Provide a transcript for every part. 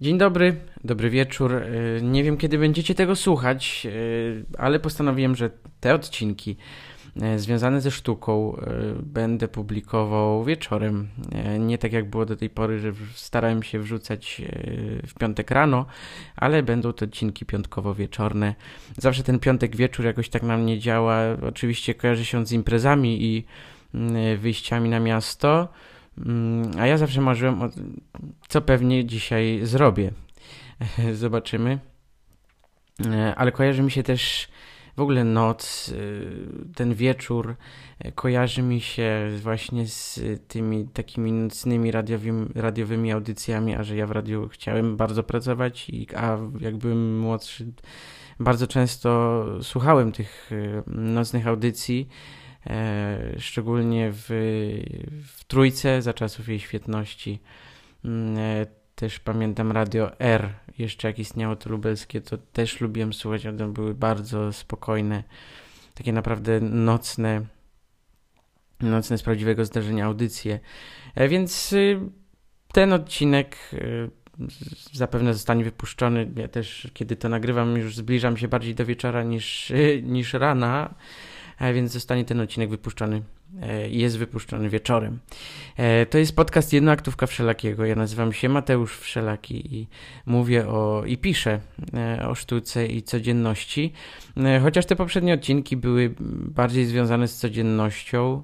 Dzień dobry, dobry wieczór. Y, nie wiem, kiedy będziecie tego słuchać, y, ale postanowiłem, że te odcinki y, związane ze sztuką będę publikował wieczorem. Nie tak jak było do tej pory, że starałem się wrzucać w piątek rano, ale będą to odcinki piątkowo-wieczorne. Zawsze ten piątek wieczór jakoś tak na mnie działa. Oczywiście kojarzy się z imprezami i wyjściami na miasto. Mm, a ja zawsze marzyłem, o, co pewnie dzisiaj zrobię. Zobaczymy. E, ale kojarzy mi się też w ogóle noc, e, ten wieczór e, kojarzy mi się właśnie z tymi takimi nocnymi radiowymi, radiowymi audycjami, a że ja w radiu chciałem bardzo pracować, i, a jak byłem młodszy, bardzo często słuchałem tych nocnych audycji szczególnie w, w Trójce za czasów jej świetności. Mm, e, też pamiętam Radio R, jeszcze jak istniało to lubelskie, to też lubiłem słuchać, one były bardzo spokojne, takie naprawdę nocne, nocne z prawdziwego zdarzenia audycje. E, więc y, ten odcinek y, zapewne zostanie wypuszczony. Ja też, kiedy to nagrywam, już zbliżam się bardziej do wieczora niż, niż rana, więc zostanie ten odcinek wypuszczony e, jest wypuszczony wieczorem. E, to jest podcast Jednoaktówka Wszelakiego. Ja nazywam się Mateusz Wszelaki i mówię o i piszę e, o sztuce i codzienności. Chociaż te poprzednie odcinki były bardziej związane z codziennością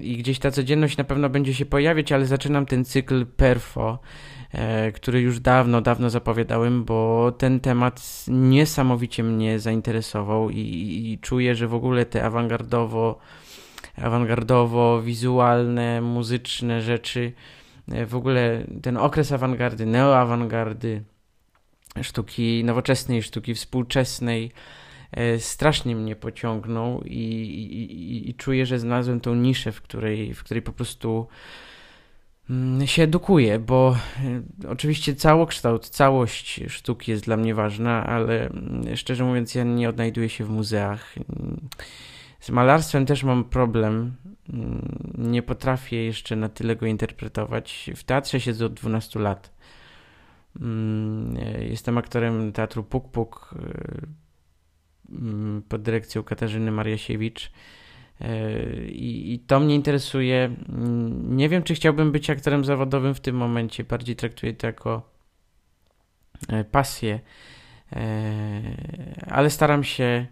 i gdzieś ta codzienność na pewno będzie się pojawiać, ale zaczynam ten cykl Perfo E, który już dawno, dawno zapowiadałem, bo ten temat niesamowicie mnie zainteresował i, i czuję, że w ogóle te awangardowo, awangardowo, wizualne, muzyczne rzeczy, e, w ogóle ten okres awangardy, neoawangardy, sztuki nowoczesnej, sztuki współczesnej, strasznie mnie pociągnął i, i, i, czuję, że znalazłem tą niszę, w której, w której po prostu Mm, się edukuje, bo e, oczywiście całokształt, całość sztuki jest dla mnie ważna, ale mm, szczerze mówiąc, ja nie odnajduję się w muzeach. Z malarstwem też mam problem. Mm, nie potrafię jeszcze na tyle go interpretować. W teatrze siedzę od 12 lat. E, jestem aktorem teatru Puk Puk e, pod dyrekcją Katarzyny Mariasiewicz. I, I, to mnie interesuje. Nie wiem, czy chciałbym być aktorem zawodowym w tym momencie. Bardziej traktuję to jako e, pasję, e, ale staram się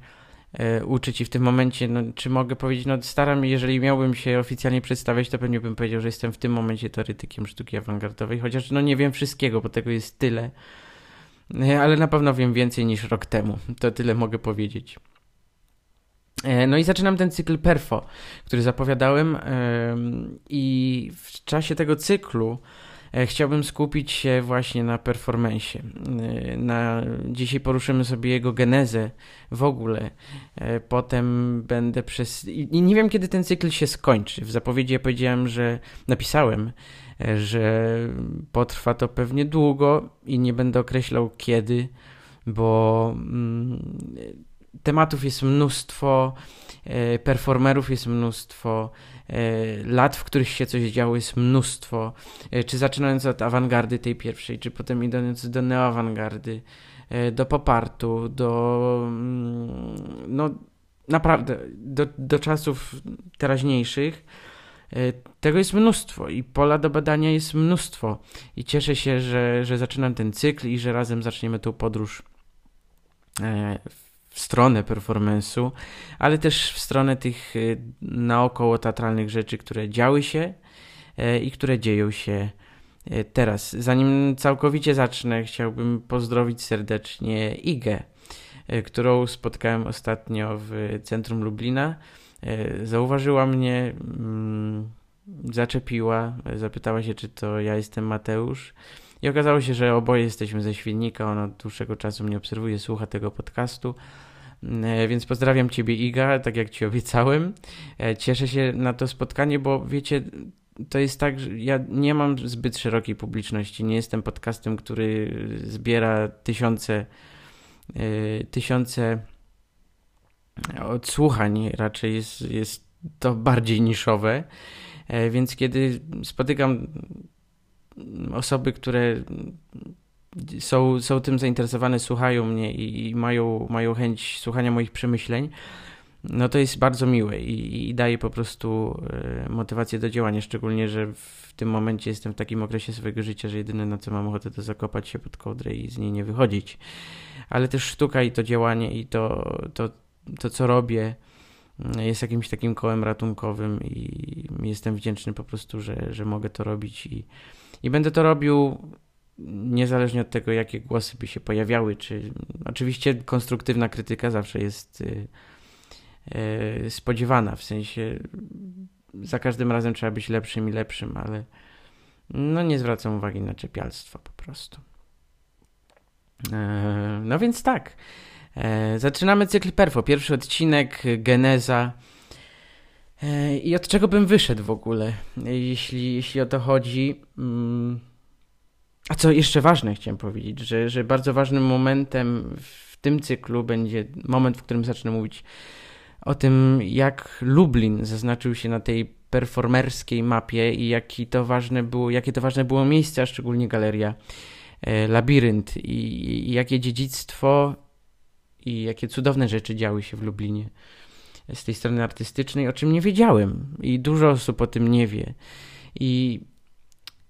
e, uczyć i w tym momencie, no, czy mogę powiedzieć, no staram, jeżeli miałbym się oficjalnie przedstawiać, to pewnie bym powiedział, że jestem w tym momencie teoretykiem sztuki awangardowej, chociaż no nie wiem wszystkiego, bo tego jest tyle, ale na pewno wiem więcej niż rok temu, to tyle mogę powiedzieć. E, no i zaczynam ten cykl Perfo, który zapowiadałem i w czasie tego cyklu e, chciałbym skupić się właśnie na performance. E, na, dzisiaj poruszymy sobie jego genezę w ogóle. Potem będę przez... I nie wiem, kiedy ten cykl się skończy. W zapowiedzi ja powiedziałem, że napisałem, że potrwa to pewnie długo i nie będę określał kiedy, bo mm, tematów jest mnóstwo, e, performerów jest mnóstwo, e, lat, w których się coś działo jest mnóstwo. E, czy zaczynając od awangardy tej pierwszej, czy potem idąc do neoawangardy, do popartu, do mm, no naprawdę do, do czasów teraźniejszych. Tego jest mnóstwo i pola do badania jest mnóstwo. I cieszę się, że, że zaczynam ten cykl i że razem zaczniemy tą podróż w stronę performance'u, ale też w stronę tych y, naokoło teatralnych rzeczy, które działy się i które dzieją się teraz. Zanim całkowicie zacznę, chciałbym pozdrowić serdecznie Igę, którą spotkałem ostatnio w centrum Lublina. Zauważyła mnie, mm, zaczepiła, zapytała się, czy to ja jestem Mateusz. I okazało się, że oboje jesteśmy ze Świdnika. Ona od dłuższego czasu mnie obserwuje, słucha tego podcastu. E, więc pozdrawiam Ciebie, Iga, tak jak Ci obiecałem. E, cieszę się na to spotkanie, bo wiecie, to jest tak, że ja nie mam zbyt szerokiej publiczności. Nie jestem podcastem, który zbiera tysiące, e, tysiące odsłuchań. Raczej jest, jest to bardziej niszowe. Więc kiedy spotykam osoby, które są, są tym zainteresowane, słuchają mnie i, i mają, mają chęć słuchania moich przemyśleń, no to jest bardzo miłe i, i daje po prostu e, motywację do działania, szczególnie, że w tym momencie jestem w takim okresie swojego życia, że jedyne na co mam ochotę to zakopać się pod kołdrę i z niej nie wychodzić. Ale też sztuka i to działanie i to, to, to co robię mm, jest jakimś takim kołem ratunkowym i jestem wdzięczny po prostu, że, że mogę to robić i, i będę to robił niezależnie od tego, jakie głosy by się pojawiały, czy oczywiście konstruktywna krytyka zawsze jest y, y, spodziewana, w sensie za każdym razem trzeba być lepszym i lepszym, ale no nie zwracam uwagi na czepialstwo po prostu. E, no więc tak, e, zaczynamy cykl Perfo, pierwszy odcinek, geneza. E, I od czego bym wyszedł w ogóle, jeśli, jeśli o to chodzi? Mm, a co jeszcze ważne chciałem powiedzieć, że, że bardzo ważnym momentem w tym cyklu będzie moment, w którym zacznę mówić o tym, jak Lublin zaznaczył się na tej performerskiej mapie i jaki to ważne było, jakie to ważne było miejsce, a szczególnie galeria e, Labirynt i, i jakie dziedzictwo i jakie cudowne rzeczy działy się w Lublinie z tej strony artystycznej, o czym nie wiedziałem i dużo osób o tym nie wie. I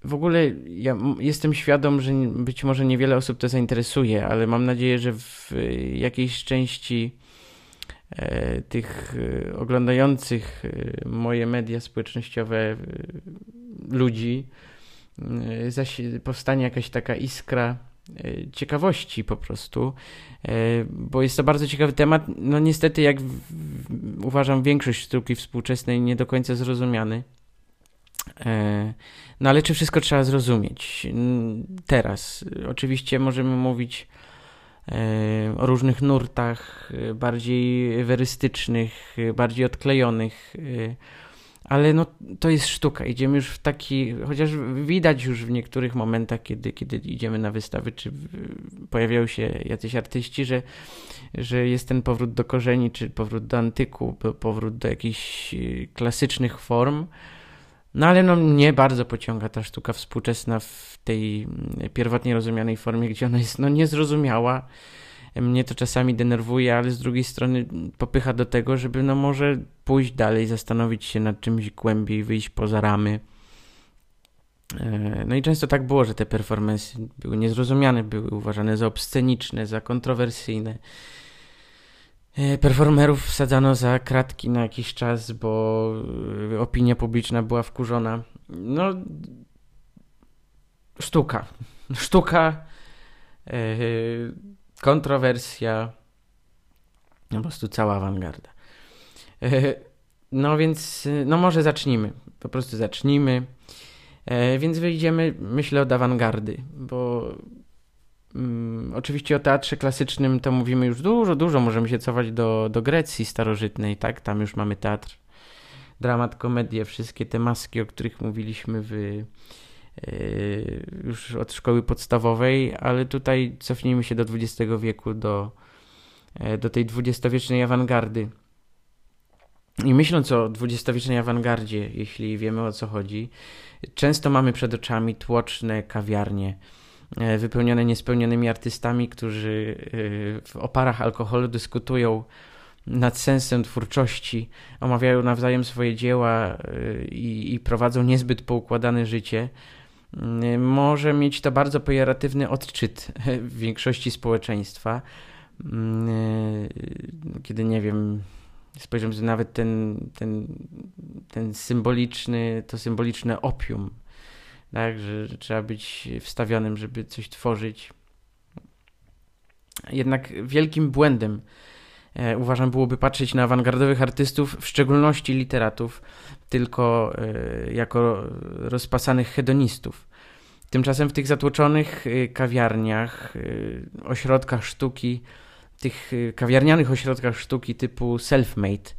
w ogóle ja jestem świadom, że być może niewiele osób to zainteresuje, ale mam nadzieję, że w jakiejś części e, tych e, oglądających e, moje media społecznościowe ludzi powstanie jakaś taka iskra ciekawości po prostu, bo jest to bardzo ciekawy temat. No niestety, jak uważam, większość sztuki współczesnej nie do końca zrozumiany. No ale czy wszystko trzeba zrozumieć? Teraz oczywiście możemy mówić e, o różnych nurtach, e, bardziej werystycznych, e, bardziej odklejonych, ale no, to jest sztuka. Idziemy już w taki, chociaż widać już w niektórych momentach, kiedy, kiedy idziemy na wystawy, czy pojawiają się jacyś artyści, że, że jest ten powrót do korzeni, czy powrót do antyku, powrót do jakichś klasycznych form. No ale no, mnie bardzo pociąga ta sztuka współczesna w tej mm, pierwotnie rozumianej formie, gdzie ona jest no, niezrozumiała. Mnie to czasami denerwuje, ale z drugiej strony popycha do tego, żeby no może pójść dalej, zastanowić się nad czymś głębiej, wyjść poza ramy. E, no i często tak było, że te performance były niezrozumiane, były uważane za obsceniczne, za kontrowersyjne. E, performerów wsadzano za kratki na jakiś czas, bo e, opinia publiczna była wkurzona. No, sztuka. Sztuka, e, kontrowersja, po prostu cała awangarda. No więc, no może zacznijmy. Po prostu zacznijmy. Więc wyjdziemy, myślę, od awangardy, bo Mm, oczywiście o teatrze klasycznym to mówimy już dużo, dużo. Możemy się cofać do, do Grecji starożytnej, tak? Tam już mamy teatr, dramat, komedię, wszystkie te maski, o których mówiliśmy w, już od szkoły podstawowej, ale tutaj cofnijmy się do XX wieku, do, yy, do tej dwudziestowiecznej awangardy. I myśląc o dwudziestowiecznej awangardzie, jeśli wiemy o co chodzi, często mamy przed oczami tłoczne kawiarnie, E, wypełnione niespełnionymi artystami, którzy e, w oparach alkoholu dyskutują nad sensem twórczości, omawiają nawzajem swoje dzieła e, i, i prowadzą niezbyt poukładane życie, może mieć to bardzo pejoratywny odczyt w większości społeczeństwa. Kiedy nie wiem, spojrzymy, że nawet ten, ten, ten symboliczny, to symboliczne opium tak, że trzeba być wstawionym, żeby coś tworzyć. Jednak wielkim błędem e, uważam byłoby patrzeć na awangardowych artystów, w szczególności literatów, tylko e, jako rozpasanych hedonistów. Tymczasem w tych zatłoczonych e, kawiarniach, e, ośrodkach sztuki, tych kawiarnianych ośrodkach sztuki typu self-made,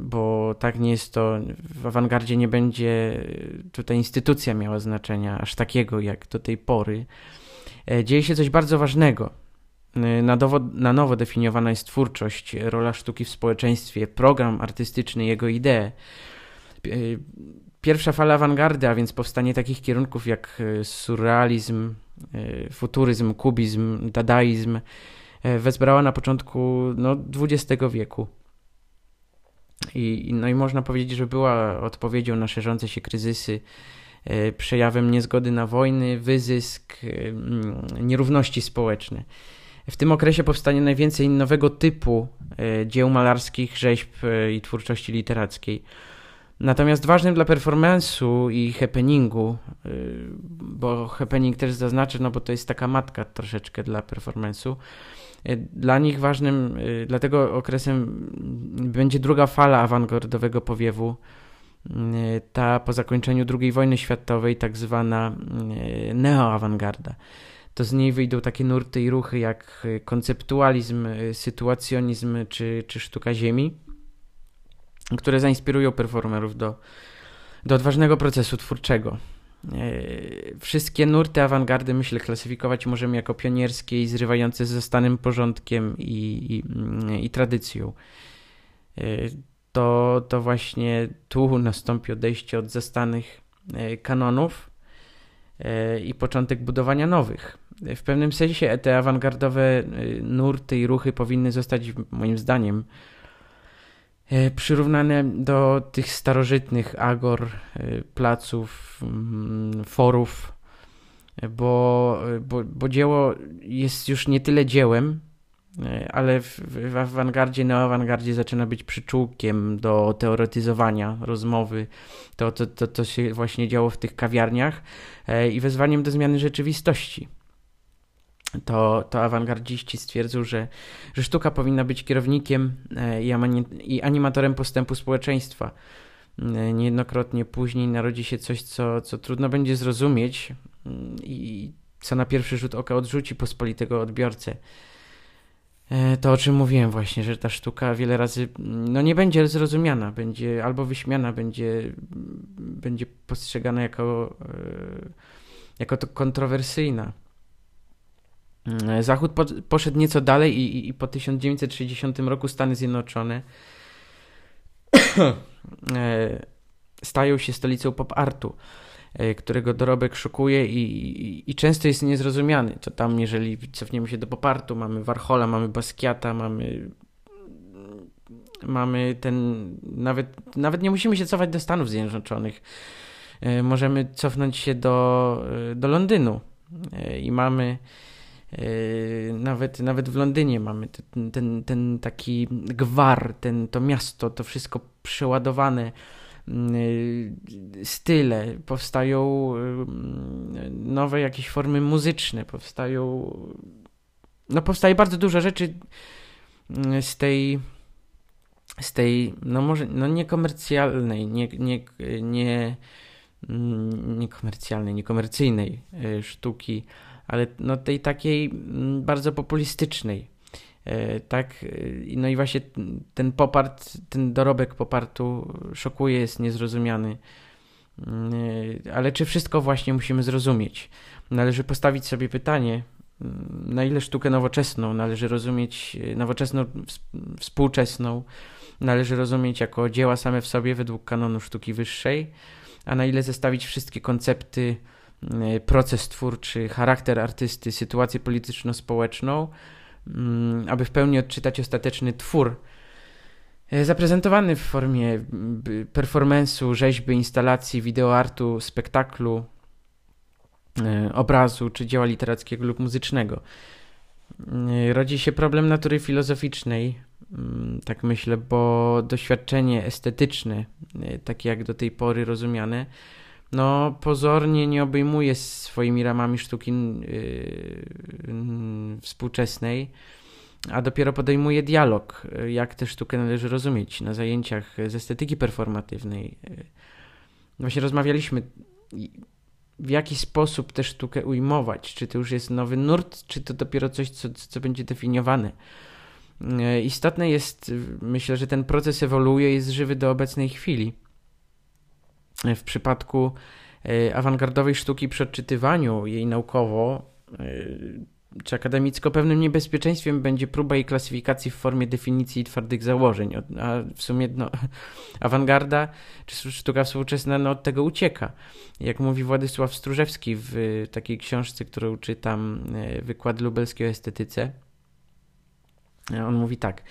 bo tak nie jest to, w awangardzie nie będzie tutaj instytucja miała znaczenia aż takiego jak do tej pory. Dzieje się coś bardzo ważnego. E, na, na nowo definiowana jest twórczość, rola sztuki w społeczeństwie, program artystyczny, jego idee. Pierwsza fala awangardy, a więc powstanie takich kierunków jak surrealizm, futuryzm, kubizm, dadaizm, wezbrała na początku no, XX wieku. I, no i można powiedzieć, że była odpowiedzią na szerzące się kryzysy, przejawem niezgody na wojny, wyzysk, mm, nierówności społeczne. W tym okresie powstanie najwięcej nowego typu e, dzieł malarskich, rzeźb i twórczości literackiej. Natomiast ważnym dla performance'u i happeningu, bo happening też zaznaczę, no bo to jest taka matka troszeczkę dla performance'u, E, dla nich ważnym, e, dlatego okresem będzie druga fala awangardowego powiewu, e, ta po zakończeniu II wojny światowej, tak zwana neoawangarda. To z niej wyjdą takie nurty i ruchy jak konceptualizm, sytuacjonizm czy, czy sztuka ziemi, które zainspirują performerów do, do odważnego procesu twórczego. E, wszystkie nurty awangardy, myślę, klasyfikować możemy jako pionierskie i zrywające ze stanym porządkiem i, i, i tradycją. E, to, to właśnie tu nastąpi odejście od zastanych e, kanonów i początek budowania nowych. W pewnym sensie te awangardowe nurty i ruchy powinny zostać, moim zdaniem, E, przyrównane do tych starożytnych agor, e, placów, mm, forów, e, bo, bo, bo dzieło jest już nie tyle dziełem, ale w, w awangardzie, neoawangardzie zaczyna być przyczółkiem do teoretyzowania, rozmowy. To, to, to, to się właśnie działo w tych kawiarniach i wezwaniem do zmiany rzeczywistości to, to awangardziści stwierdzą, że, że sztuka powinna być kierownikiem e, i animatorem postępu społeczeństwa. E, niejednokrotnie później narodzi się coś, co, co trudno będzie zrozumieć mm, i co na pierwszy rzut oka odrzuci pospolitego odbiorcę. E, to, o czym mówiłem właśnie, że ta sztuka wiele razy no nie będzie zrozumiana, będzie albo wyśmiana, będzie, będzie postrzegana jako, jako to kontrowersyjna. Mm, Zachód po, poszedł nieco dalej i, i, po 1960 roku Stany Zjednoczone e, stają się stolicą pop artu, e, którego dorobek szokuje i, i, i, często jest niezrozumiany. To tam, jeżeli cofniemy się do pop artu, mamy Warhola, mamy Basquiata, mamy mamy ten, nawet, nawet nie musimy się cofać do Stanów Zjednoczonych. E, możemy cofnąć się do, do Londynu i mamy nawet, nawet w Londynie mamy ten, ten, ten taki gwar, ten, to miasto, to wszystko przeładowane yy, style, powstają yy, nowe jakieś formy muzyczne, powstają no powstaje bardzo dużo rzeczy z tej z tej, no może, no niekomercjalnej, nie, nie, nie, mm, niekomercjalnej, niekomercyjnej sztuki, ale no tej takiej mm, bardzo populistycznej. E, tak, e, no i właśnie ten popart, ten dorobek popartu szokuje, jest niezrozumiany. Mm, e, ale czy wszystko właśnie musimy zrozumieć? Należy postawić sobie pytanie, mm, na ile sztukę nowoczesną należy rozumieć, nowoczesną, współczesną, należy rozumieć jako dzieła same w sobie według kanonu sztuki wyższej, a na ile zestawić wszystkie koncepty proces twórczy, charakter artysty, sytuację polityczno-społeczną, mm, aby w pełni odczytać ostateczny twór. Y, zaprezentowany w formie performance'u, rzeźby, instalacji, wideoartu, spektaklu, obrazu czy dzieła literackiego lub muzycznego. Rodzi się problem natury filozoficznej, mm, tak myślę, bo doświadczenie estetyczne, takie jak do tej pory rozumiane, no pozornie nie obejmuje swoimi ramami sztuki yy, współczesnej, a dopiero podejmuje dialog, jak tę sztukę należy rozumieć na zajęciach z estetyki performatywnej. Właśnie rozmawialiśmy, w jaki sposób tę sztukę ujmować. Czy to już jest nowy nurt, czy to dopiero coś, co, co będzie definiowane. Yy, istotne jest, myślę, że ten proces ewoluuje jest żywy do obecnej chwili w przypadku e, awangardowej sztuki przy odczytywaniu jej naukowo, e, czy akademicko pewnym niebezpieczeństwem będzie próba jej klasyfikacji w formie definicji i twardych założeń, a w sumie no, awangarda czy sztuka współczesna no, od tego ucieka. Jak mówi Władysław Stróżewski w takiej książce, którą czytam, e, Wykład lubelski o estetyce, on mówi tak: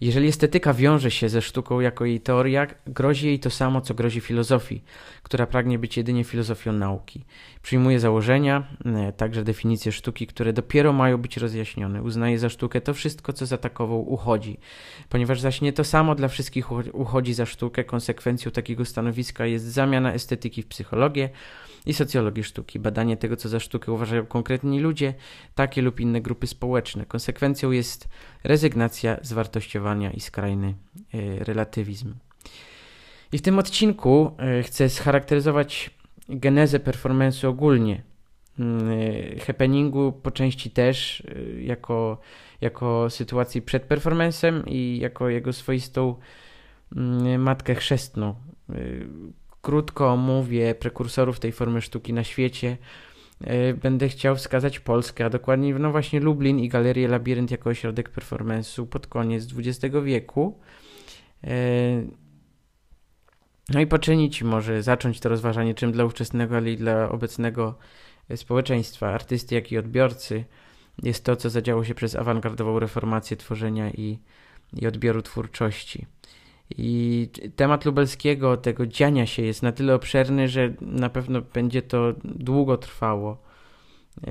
Jeżeli estetyka wiąże się ze sztuką jako jej teoria, grozi jej to samo, co grozi filozofii, która pragnie być jedynie filozofią nauki. Przyjmuje założenia, e, także definicje sztuki, które dopiero mają być rozjaśnione. Uznaje za sztukę to wszystko, co za takową uchodzi. Ponieważ zaś nie to samo dla wszystkich uchodzi za sztukę, konsekwencją takiego stanowiska jest zamiana estetyki w psychologię i socjologię sztuki. Badanie tego, co za sztukę uważają konkretni ludzie, takie lub inne grupy społeczne. Konsekwencją jest rezygnacja z wartościowania i skrajny y, relatywizm. I w tym odcinku y, chcę scharakteryzować genezę performance'u ogólnie. Y, happeningu po części też, jako, jako sytuacji przed performance'em i jako jego swoistą matkę chrzestną krótko omówię prekursorów tej formy sztuki na świecie, e, będę chciał wskazać Polskę, a dokładnie no właśnie Lublin i Galerię Labirynt jako ośrodek performance'u pod koniec XX wieku. E, no i poczynić może, zacząć to rozważanie czym dla ówczesnego, ale i dla obecnego społeczeństwa, artysty, jak i odbiorcy jest to, co zadziało się przez awangardową reformację tworzenia i, i odbioru twórczości. I temat lubelskiego, tego dziania się jest na tyle obszerny, że na pewno będzie to długo trwało. E,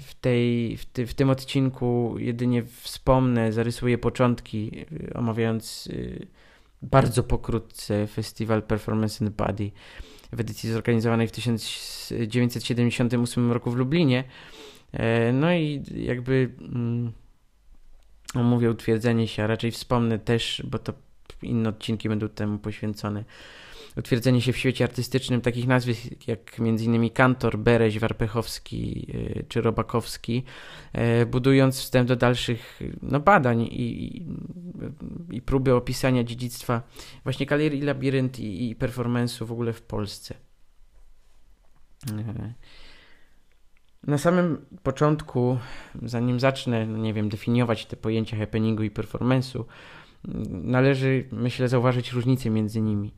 w, tej, w, ty, w tym odcinku jedynie wspomnę, zarysuję początki, e, omawiając e, bardzo pokrótce festiwal Performance in Body w edycji zorganizowanej w 1978 roku w Lublinie. No i jakby mm, omówię utwierdzenie się, a raczej wspomnę też, bo to inne odcinki będą temu poświęcone. Utwierdzenie się w świecie artystycznym takich nazwisk jak m.in. Kantor, Bereś, Warpechowski y, czy Robakowski, y, budując wstęp do dalszych no, badań i, i, i próby opisania dziedzictwa właśnie Kalerii Labirynt i, i performance'u w ogóle w Polsce. Y, na samym początku, zanim zacznę, no nie wiem, definiować te pojęcia happeningu i performance'u, należy, myślę, zauważyć różnice między nimi.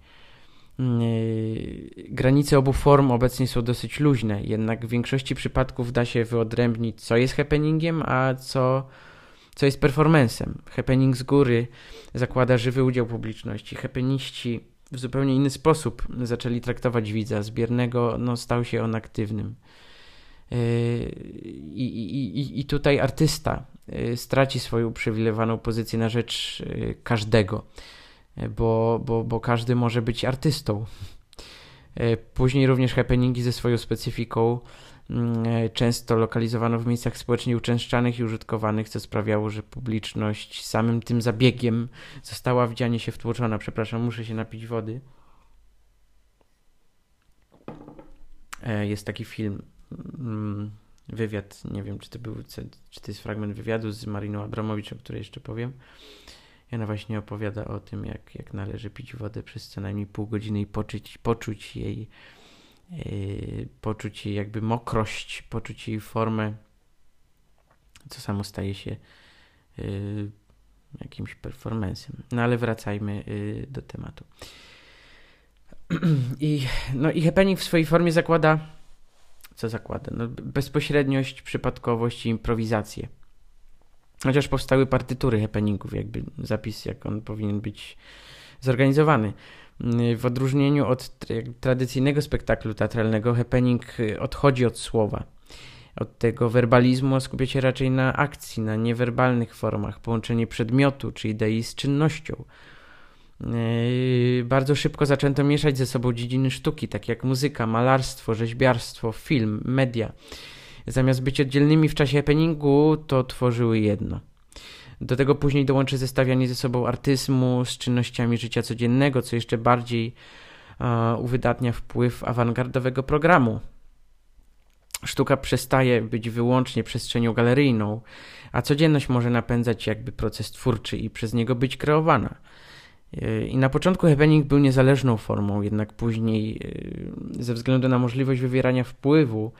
Yy, granice obu form obecnie są dosyć luźne, jednak w większości przypadków da się wyodrębnić, co jest happeningiem, a co, co jest performancem. Happening z góry zakłada żywy udział publiczności. Happeniści w zupełnie inny sposób zaczęli traktować widza. Z biernego no, stał się on aktywnym. Yy, I, i, i, I tutaj artysta straci swoją uprzywilejowaną pozycję na rzecz yy, każdego, bo, bo, bo każdy może być artystą. Później również happeningi ze swoją specyfiką często lokalizowano w miejscach społecznie uczęszczanych i użytkowanych, co sprawiało, że publiczność samym tym zabiegiem została widzianie się wtłoczona. Przepraszam, muszę się napić wody. Jest taki film Mm, wywiad, nie wiem czy to był, czy to jest fragment wywiadu z Mariną Abramowicz, o której jeszcze powiem. I ona właśnie opowiada o tym, jak, jak należy pić wodę przez co najmniej pół godziny i poczuć, poczuć jej yy, poczuć jej jakby mokrość, poczuć jej formę, co samo staje się yy, jakimś performancem. No ale wracajmy yy, do tematu. I, no i happening w swojej formie zakłada co zakłada? No, bezpośredniość, przypadkowość i improwizację. Chociaż powstały partytury happeningów, jakby zapis, jak on powinien być zorganizowany. W odróżnieniu od tradycyjnego spektaklu teatralnego, happening odchodzi od słowa, od tego werbalizmu, a skupia się raczej na akcji, na niewerbalnych formach, połączenie przedmiotu czy idei z czynnością. Yy, bardzo szybko zaczęto mieszać ze sobą dziedziny sztuki, takie jak muzyka, malarstwo, rzeźbiarstwo, film, media. Zamiast być oddzielnymi w czasie happeningu, to tworzyły jedno. Do tego później dołączy zestawianie ze sobą artyzmu z czynnościami życia codziennego, co jeszcze bardziej uh, uwydatnia wpływ awangardowego programu. Sztuka przestaje być wyłącznie przestrzenią galeryjną, a codzienność może napędzać jakby proces twórczy i przez niego być kreowana. I na początku happening był niezależną formą, jednak później, e, ze względu na możliwość wywierania wpływu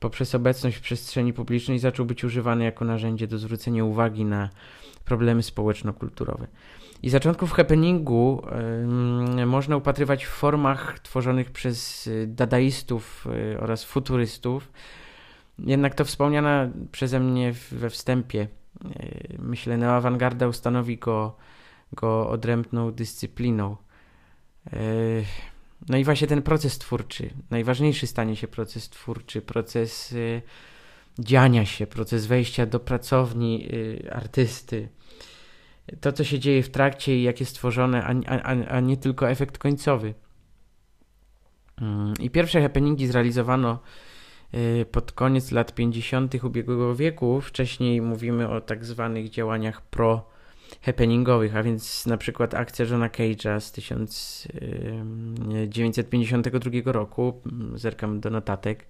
poprzez obecność w przestrzeni publicznej zaczął być używany jako narzędzie do zwrócenia uwagi na problemy społeczno-kulturowe. I zaczątków happeningu y, można upatrywać w formach tworzonych przez dadaistów y, oraz futurystów. Jednak to wspomniana przeze mnie we wstępie, y, myślę, neoawangarda ustanowi go, go odrębną dyscypliną. No i właśnie ten proces twórczy, najważniejszy stanie się proces twórczy, proces dziania się, proces wejścia do pracowni artysty to, co się dzieje w trakcie i jak jest stworzone, a, a, a nie tylko efekt końcowy. Mm, I pierwsze happeningi zrealizowano pod koniec lat 50. ubiegłego wieku. Wcześniej mówimy o tak zwanych działaniach pro-happeningowych, a więc na przykład akcja Johna Cage'a z 1952 roku, mm, zerkam do notatek,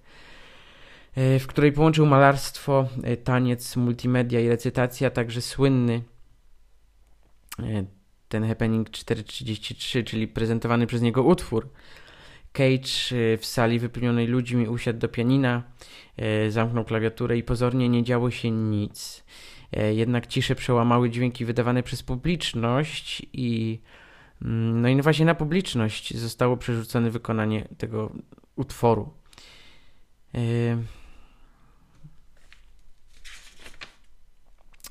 y, w której połączył malarstwo, y, taniec, multimedia i recytacja, także słynny E, ten Happening 433, czyli prezentowany przez niego utwór. Cage e, w sali wypełnionej ludźmi usiadł do pianina, e, zamknął klawiaturę i pozornie nie działo się nic. Jednak ciszę przełamały dźwięki wydawane przez publiczność i mm, no i właśnie na publiczność zostało przerzucone wykonanie tego utworu.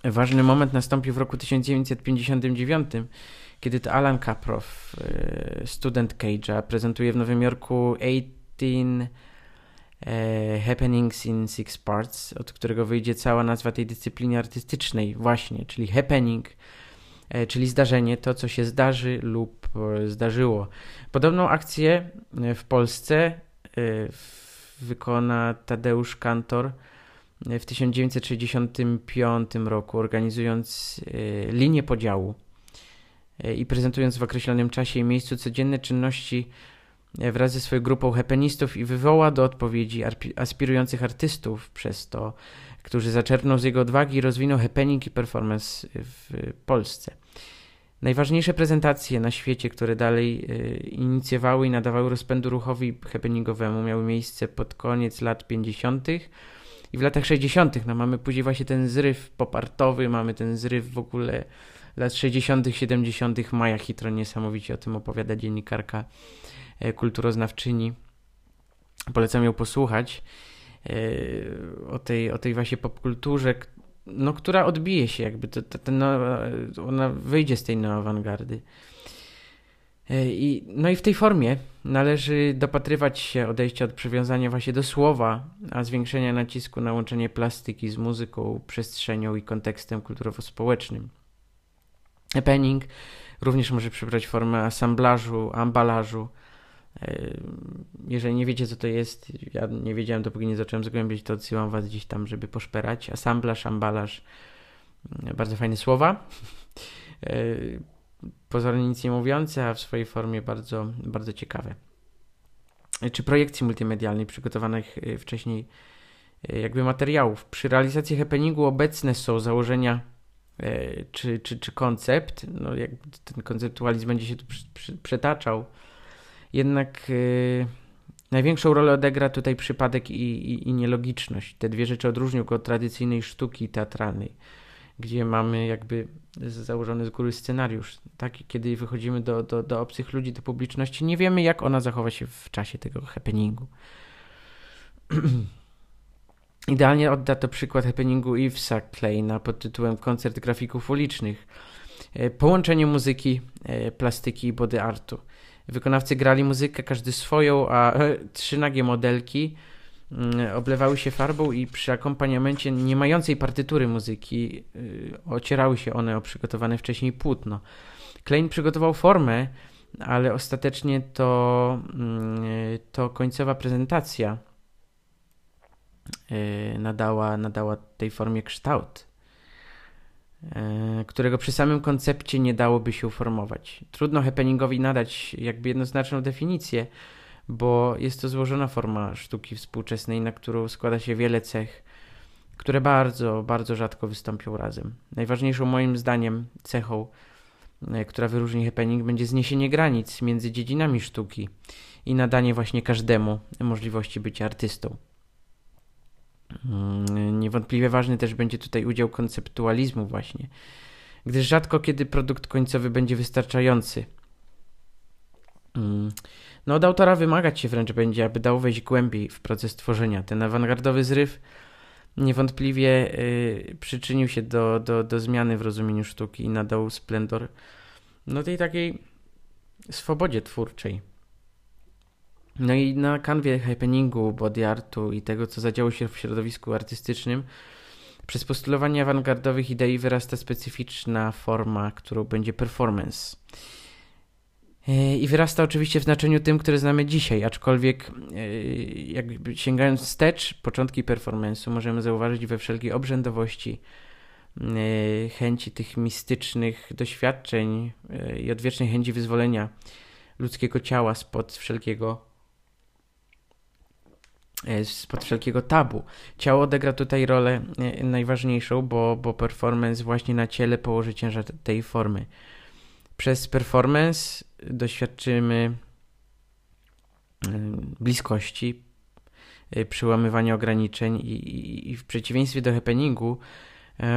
Ważny moment nastąpił w roku 1959, kiedy to Alan Kaprow, e, student Cage'a, prezentuje w Nowym Jorku 18 e, Happenings in Six Parts, od którego wyjdzie cała nazwa tej dyscypliny artystycznej, właśnie, czyli happening, e, czyli zdarzenie, to co się zdarzy lub zdarzyło. Podobną akcję w Polsce wykona Tadeusz Kantor w 1965 roku, organizując e, linię podziału e, i prezentując w określonym czasie i miejscu codzienne czynności e, wraz ze swoją grupą happenistów i wywoła do odpowiedzi aspirujących artystów przez to, którzy zaczerpną z jego odwagi i rozwinął happening i performance w Polsce. Najważniejsze prezentacje na świecie, które dalej inicjowały i nadawały rozpędu ruchowi happeningowemu, miały miejsce pod koniec lat 50 i w latach 60. no mamy później właśnie ten zryw popartowy, mamy ten zryw w ogóle lat 60., 70. Maja Hitro niesamowicie o tym opowiada dziennikarka e, kulturoznawczyni. Polecam ją posłuchać e, o tej, o tej właśnie popkulturze, no, która odbije się jakby, to, to, to no, ona wyjdzie z tej neoawangardy. E, I, no i w tej formie należy dopatrywać się odejścia od przywiązania właśnie do słowa, a zwiększenia nacisku na łączenie plastyki z muzyką, przestrzenią i kontekstem kulturowo-społecznym. Happening również może przybrać formę asamblażu, ambalażu. E, jeżeli nie wiecie, co to jest, ja nie wiedziałem, dopóki nie zacząłem zgłębiać, to odsyłam was gdzieś tam, żeby poszperać. Asamblaż, ambalaż, bardzo fajne słowa e, pozornie nic nie mówiące, a w swojej formie bardzo, bardzo ciekawe. Czy projekcji multimedialnej przygotowanych y, wcześniej jakby materiałów. Przy realizacji happeningu obecne są założenia czy, czy, czy koncept, no jak ten konceptualizm będzie się tu przetaczał, jednak największą rolę odegra tutaj przypadek i, i, i nielogiczność. Te dwie rzeczy odróżnią go od tradycyjnej sztuki teatralnej gdzie mamy jakby założony z góry scenariusz. Tak, kiedy wychodzimy do, do, do obcych ludzi, do publiczności, nie wiemy, jak ona zachowa się w czasie tego happeningu. Idealnie odda to przykład happeningu Ivesa Kleina pod tytułem Koncert grafików ulicznych. E, połączenie muzyki, e, plastyki i body artu. Wykonawcy grali muzykę, każdy swoją, a trzy nagie modelki Mm, oblewały się farbą i przy akompaniamencie nie mającej partytury muzyki y, ocierały się one o przygotowane wcześniej płótno. Klein przygotował formę, ale ostatecznie to, mm, to końcowa prezentacja y, nadała, nadała tej formie kształt, którego przy samym koncepcie nie dałoby się uformować. Trudno happeningowi nadać jakby jednoznaczną definicję, bo jest to złożona forma sztuki współczesnej, na którą składa się wiele cech, które bardzo, bardzo rzadko wystąpią razem. Najważniejszą moim zdaniem cechą, e, która wyróżni happening, będzie zniesienie granic między dziedzinami sztuki i nadanie właśnie każdemu możliwości bycia artystą. Mm, niewątpliwie ważny też będzie tutaj udział konceptualizmu właśnie, gdyż rzadko kiedy produkt końcowy będzie wystarczający. Mm, no od autora wymagać się wręcz będzie, aby dał wejść głębiej w proces tworzenia. Ten awangardowy zryw niewątpliwie y, przyczynił się do, do, do zmiany w rozumieniu sztuki i nadał splendor no tej takiej swobodzie twórczej. No i na kanwie happeningu, body artu i tego, co zadziało się w środowisku artystycznym, przez postulowanie awangardowych idei wyrasta specyficzna forma, którą będzie performance. E, I wyrasta oczywiście w znaczeniu tym, które znamy dzisiaj, aczkolwiek e, jakby sięgając wstecz, początki performance'u możemy zauważyć we wszelkiej obrzędowości, e, chęci tych mistycznych doświadczeń i odwiecznej chęci wyzwolenia ludzkiego ciała spod wszelkiego spod wszelkiego tabu. Ciało odegra tutaj rolę najważniejszą, bo, bo performance właśnie na ciele położy ciężar tej formy. Przez performance doświadczymy y, bliskości, przełamywania ograniczeń i, i w przeciwieństwie do happeningu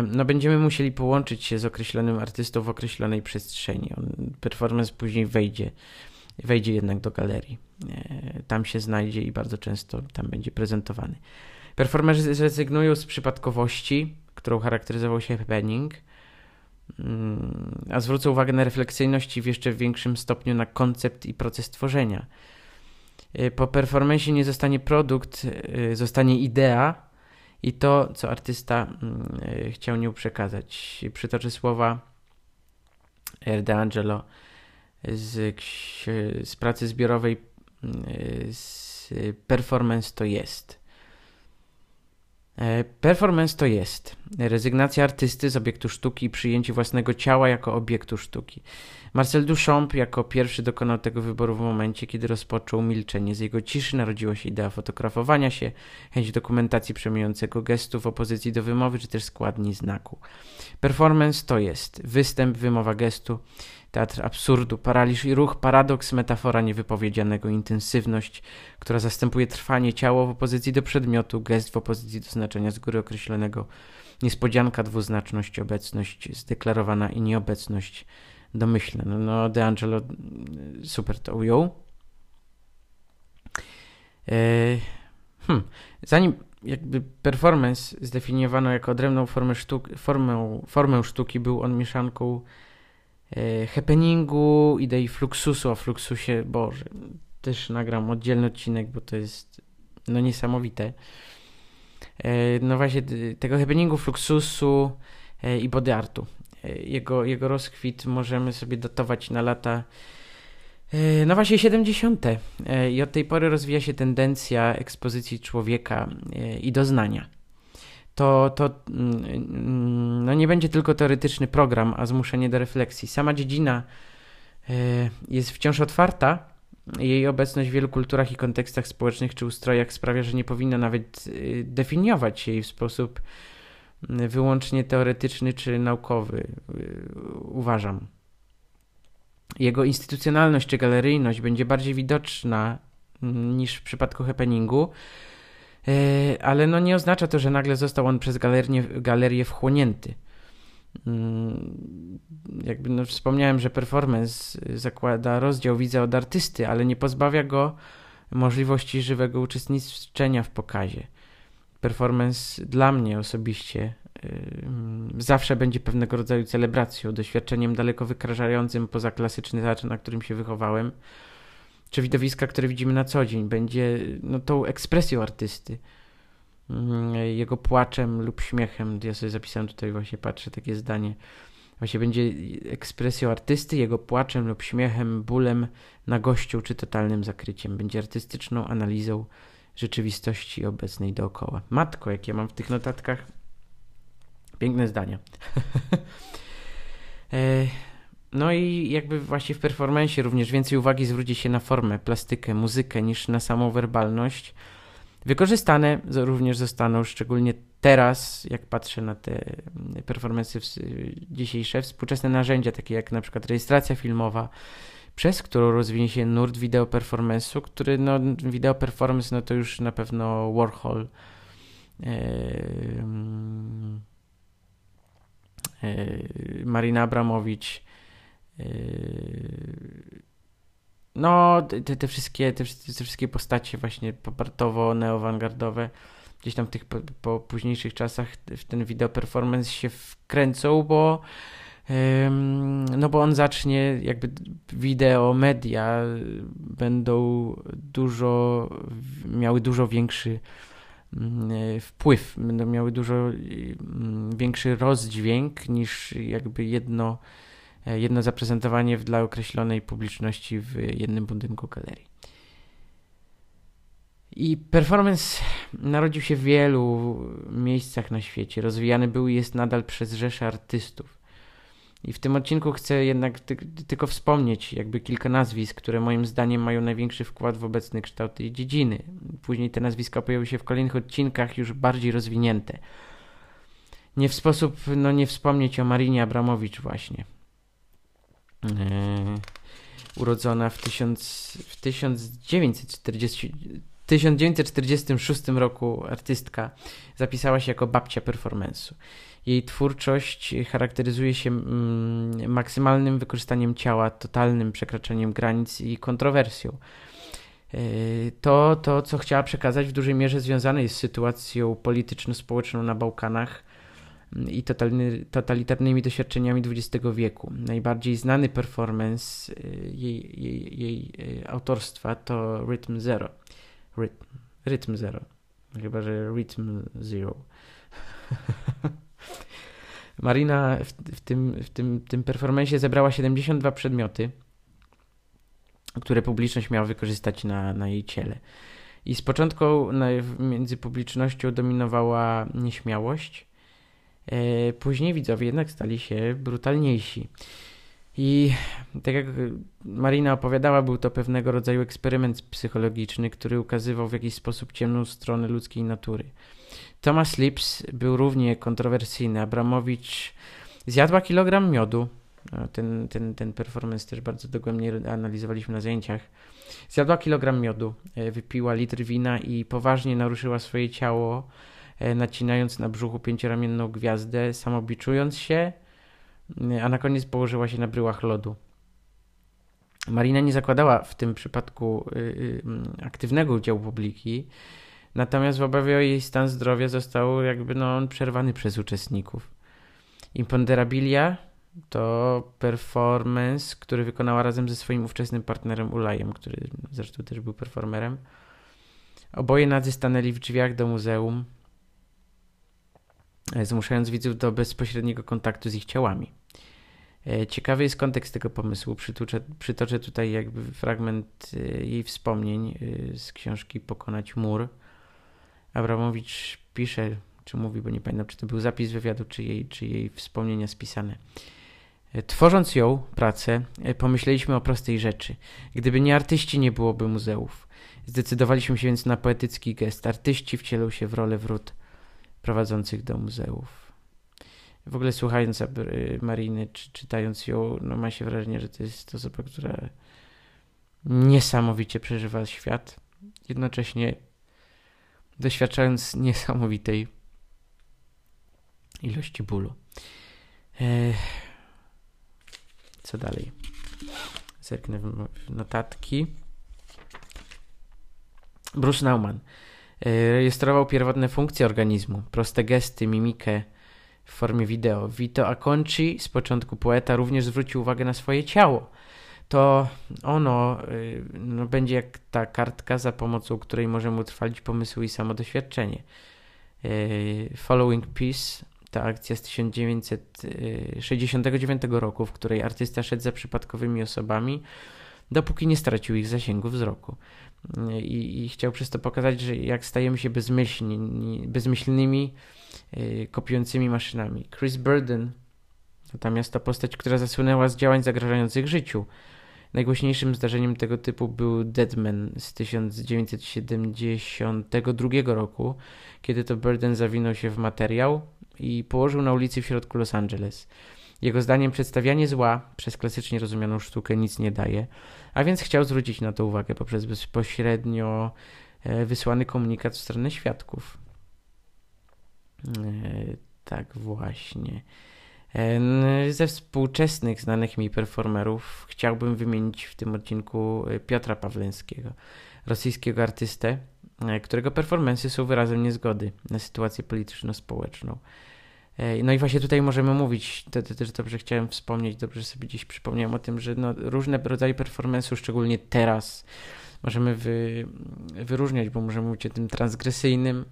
no będziemy musieli połączyć się z określonym artystą w określonej przestrzeni. On, performance później wejdzie, wejdzie jednak do galerii. Tam się znajdzie i bardzo często tam będzie prezentowany. Performerzy zrezygnują z przypadkowości, którą charakteryzował się happening, Mm, a zwrócę uwagę na refleksyjność i w jeszcze większym stopniu na koncept i proces tworzenia. Y, po performance nie zostanie produkt, y, zostanie idea i to, co artysta mm, chciał nią przekazać. Przytoczę słowa R. Angelo z, z pracy zbiorowej z Performance to jest. E, performance to jest rezygnacja artysty z obiektu sztuki i przyjęcie własnego ciała jako obiektu sztuki. Marcel Duchamp jako pierwszy dokonał tego wyboru w momencie, kiedy rozpoczął milczenie. Z jego ciszy narodziła się idea fotografowania się, chęć dokumentacji przemijającego gestu w opozycji do wymowy, czy też składni znaku. Performance to jest występ, wymowa gestu, teatr absurdu, paraliż i ruch, paradoks, metafora niewypowiedzianego, intensywność, która zastępuje trwanie ciało w opozycji do przedmiotu, gest w opozycji do znaczenia z góry określonego, niespodzianka, dwuznaczność, obecność zdeklarowana i nieobecność domyślna. No, no De Angelo mm, super to ujął. E, hmm. Zanim jakby performance zdefiniowano jako odrębną formę, sztuk, formę, formę sztuki, był on mieszanką happeningu, idei fluxusu, a fluxusie, boże, też nagram oddzielny odcinek, bo to jest no niesamowite. E, no właśnie tego happeningu, fluxusu e, i body artu. E, jego, jego rozkwit możemy sobie datować na lata no właśnie 70. I od tej pory rozwija się tendencja ekspozycji człowieka i doznania. To, to mm, no nie będzie tylko teoretyczny program, a zmuszenie do refleksji. Sama dziedzina jest wciąż otwarta. Jej obecność w wielu kulturach i kontekstach społecznych czy ustrojach sprawia, że nie powinno nawet definiować się jej w sposób wyłącznie teoretyczny czy naukowy, uważam. Jego instytucjonalność czy galeryjność będzie bardziej widoczna niż w przypadku happeningu, ale no nie oznacza to, że nagle został on przez galerię, galerię wchłonięty. Mm, jakby no wspomniałem, że performance zakłada rozdział widza od artysty, ale nie pozbawia go możliwości żywego uczestniczenia w pokazie performance dla mnie osobiście zawsze będzie pewnego rodzaju celebracją, doświadczeniem daleko wykraczającym poza klasyczny teatr, na którym się wychowałem, czy widowiska, które widzimy na co dzień. Będzie no, tą ekspresją artysty, jego płaczem lub śmiechem. Ja sobie zapisałem tutaj właśnie, patrzę, takie zdanie. Właśnie będzie ekspresją artysty, jego płaczem lub śmiechem, bólem, nagością czy totalnym zakryciem. Będzie artystyczną analizą rzeczywistości obecnej dookoła. Matko, jakie mam w tych notatkach piękne zdania. E, no i jakby właśnie w performance również więcej uwagi zwróci się na formę, plastykę, muzykę niż na samą werbalność. Wykorzystane również zostaną, szczególnie teraz, jak patrzę na te performance dzisiejsze, współczesne narzędzia, takie jak na przykład rejestracja filmowa, przez którą rozwinie się nurt wideo performance'u, który no, wideo performance no to już na pewno Warhol Marina Abramowicz, no, te, te, wszystkie, te, te wszystkie postacie właśnie popartowo-neowangardowe gdzieś tam w tych po, po, późniejszych czasach w ten video performance się wkręcą, bo no bo on zacznie jakby wideo, media będą dużo, miały dużo większy mm, wpływ, będą miały dużo mm, większy rozdźwięk niż jakby jedno E, jedno zaprezentowanie dla określonej publiczności w jednym budynku galerii. I performance narodził się w wielu miejscach na świecie. Rozwijany był i jest nadal przez rzesze artystów. I w tym odcinku chcę jednak ty tylko wspomnieć jakby kilka nazwisk, które moim zdaniem mają największy wkład w obecny kształt tej dziedziny. Później te nazwiska pojawią się w kolejnych odcinkach już bardziej rozwinięte. Nie w sposób no, nie wspomnieć o Marinie Abramowicz właśnie. E, urodzona w, tysiąc, w 1940, 1946 roku artystka zapisała się jako babcia performance'u. Jej twórczość charakteryzuje się mm, maksymalnym wykorzystaniem ciała, totalnym przekraczaniem granic i kontrowersją. E, to, to, co chciała przekazać, w dużej mierze związane jest z sytuacją polityczno-społeczną na Bałkanach, i totalitarnymi doświadczeniami XX wieku. Najbardziej znany performance y, jej, jej, jej y, autorstwa to Rhythm Zero. Rhythm, Rhythm Zero. Chyba, że Rhythm Zero. Marina w, w, tym, w tym, tym performance zebrała 72 przedmioty, które publiczność miała wykorzystać na, na jej ciele. I z początku między publicznością dominowała nieśmiałość, później widzowie jednak stali się brutalniejsi. I tak jak Marina opowiadała, był to pewnego rodzaju eksperyment psychologiczny, który ukazywał w jakiś sposób ciemną stronę ludzkiej natury. Thomas Lips był równie kontrowersyjny. Abramowicz zjadła kilogram miodu. Ten, ten, ten performance też bardzo dogłębnie analizowaliśmy na zajęciach. Zjadła kilogram miodu, e, wypiła litr wina i poważnie naruszyła swoje ciało E, nacinając na brzuchu pięcioramienną gwiazdę, samobiczując się, e, a na koniec położyła się na bryłach lodu. Marina nie zakładała w tym przypadku y, y, aktywnego udziału publiki, natomiast w obawie o jej stan zdrowia został jakby no, przerwany przez uczestników. Imponderabilia to performance, który wykonała razem ze swoim ówczesnym partnerem Ulajem, który zresztą też był performerem. Oboje nadzy stanęli w drzwiach do muzeum, E, zmuszając widzów do bezpośredniego kontaktu z ich ciałami. E, ciekawy jest kontekst tego pomysłu. Przytoczę, przytoczę tutaj jakby fragment e, jej wspomnień z książki Pokonać mur. Abramowicz pisze, czy mówi, bo nie pamiętam, czy to był zapis wywiadu, czy jej, czy jej wspomnienia spisane. Tworząc ją, pracę, pomyśleliśmy o prostej rzeczy. Gdyby nie artyści, nie byłoby muzeów. Zdecydowaliśmy się więc na poetycki gest. Artyści wcielą się w rolę wrót prowadzących do muzeów. W ogóle słuchając Mariny, czy czytając ją, no ma się wrażenie, że to jest osoba, która niesamowicie przeżywa świat, jednocześnie doświadczając niesamowitej ilości bólu. Co dalej? Zerknę w notatki. Bruce Nauman. E, rejestrował pierwotne funkcje organizmu, proste gesty, mimikę w formie wideo. Vito Acconci, z początku poeta, również zwrócił uwagę na swoje ciało. To ono e, no, będzie jak ta kartka, za pomocą której możemy utrwalić pomysły i samodoświadczenie. E, Following Peace to akcja z 1969 roku, w której artysta szedł za przypadkowymi osobami, dopóki nie stracił ich zasięgu wzroku. I, i chciał przez to pokazać, że jak stajemy się bezmyślni, bezmyślnymi, yy, kopiującymi maszynami. Chris Burden natomiast to postać, która zasłynęła z działań zagrażających życiu. Najgłośniejszym zdarzeniem tego typu był Deadman z 1972 roku, kiedy to Burden zawinął się w materiał i położył na ulicy w środku Los Angeles. Jego zdaniem przedstawianie zła przez klasycznie rozumianą sztukę nic nie daje, a więc chciał zwrócić na to uwagę poprzez bezpośrednio e, wysłany komunikat w stronę świadków. Tak właśnie. Ze współczesnych znanych mi performerów chciałbym wymienić w tym odcinku Piotra Pawlęskiego, rosyjskiego artystę, którego performensy są wyrazem niezgody na sytuację polityczno-społeczną. No i właśnie tutaj możemy mówić, to, to też dobrze chciałem wspomnieć, dobrze sobie dziś przypomniałem o tym, że no, różne rodzaje performance'u, szczególnie teraz, możemy wy, wyróżniać, bo możemy mówić o tym transgresyjnym,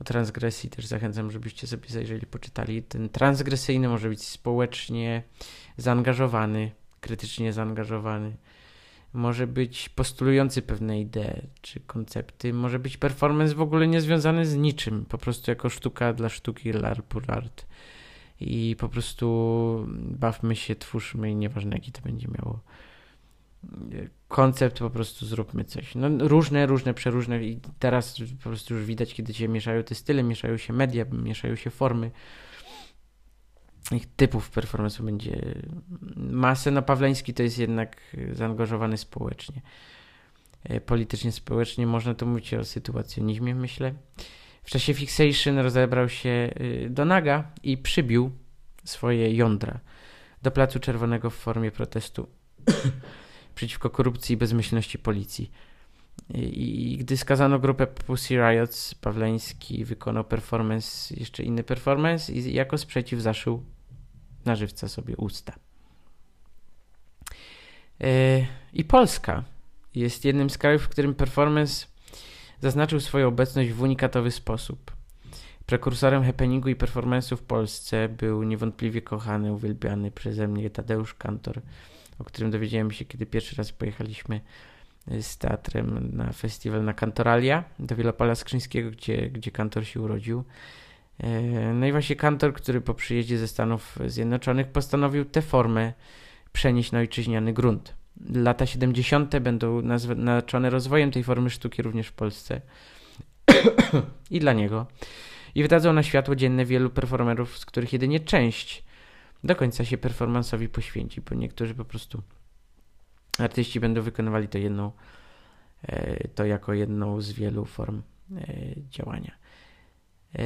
o transgresji też zachęcam, żebyście sobie zajrzeli, poczytali. Ten transgresyjny może być społecznie zaangażowany, krytycznie zaangażowany, może być postulujący pewne idee czy koncepty, może być performance w ogóle niezwiązany z niczym, po prostu jako sztuka dla sztuki, art pour art. I po prostu bawmy się, twórzmy nieważne jaki to będzie miało koncept, po prostu zróbmy coś. No, różne, różne, przeróżne i teraz po prostu już widać, kiedy się mieszają te style, mieszają się media, mieszają się formy. Ich typów performance'u będzie masę. No Pawleński to jest jednak zaangażowany społecznie. E, politycznie, społecznie można tu mówić o sytuacjonizmie, myślę. W czasie Fixation rozebrał się y, do naga i przybił swoje jądra do Placu Czerwonego w formie protestu przeciwko korupcji i bezmyślności policji. I, I, gdy skazano grupę Pussy Riots, Pawleński wykonał performance, jeszcze inny performance i jako sprzeciw zaszył na żywca sobie usta. Yy, I Polska jest jednym z krajów, w którym performance zaznaczył swoją obecność w unikatowy sposób. Prekursorem happeningu i performance'u w Polsce był niewątpliwie kochany, uwielbiany przeze mnie Tadeusz Kantor, o którym dowiedziałem się, kiedy pierwszy raz pojechaliśmy y, z teatrem na festiwal na Kantoralia do Wielopola Skrzyńskiego, gdzie, gdzie Kantor się urodził. E, no i właśnie Kantor, który po przyjeździe ze Stanów Zjednoczonych postanowił tę formę przenieść na ojczyźniany grunt. Lata 70. będą naznaczone rozwojem tej formy sztuki również w Polsce i dla niego. I wydadzą na światło dzienne wielu performerów, z których jedynie część do końca się performanceowi poświęci, bo niektórzy po prostu artyści będą wykonywali to jedną, e, to jako jedną z wielu form e, działania. E,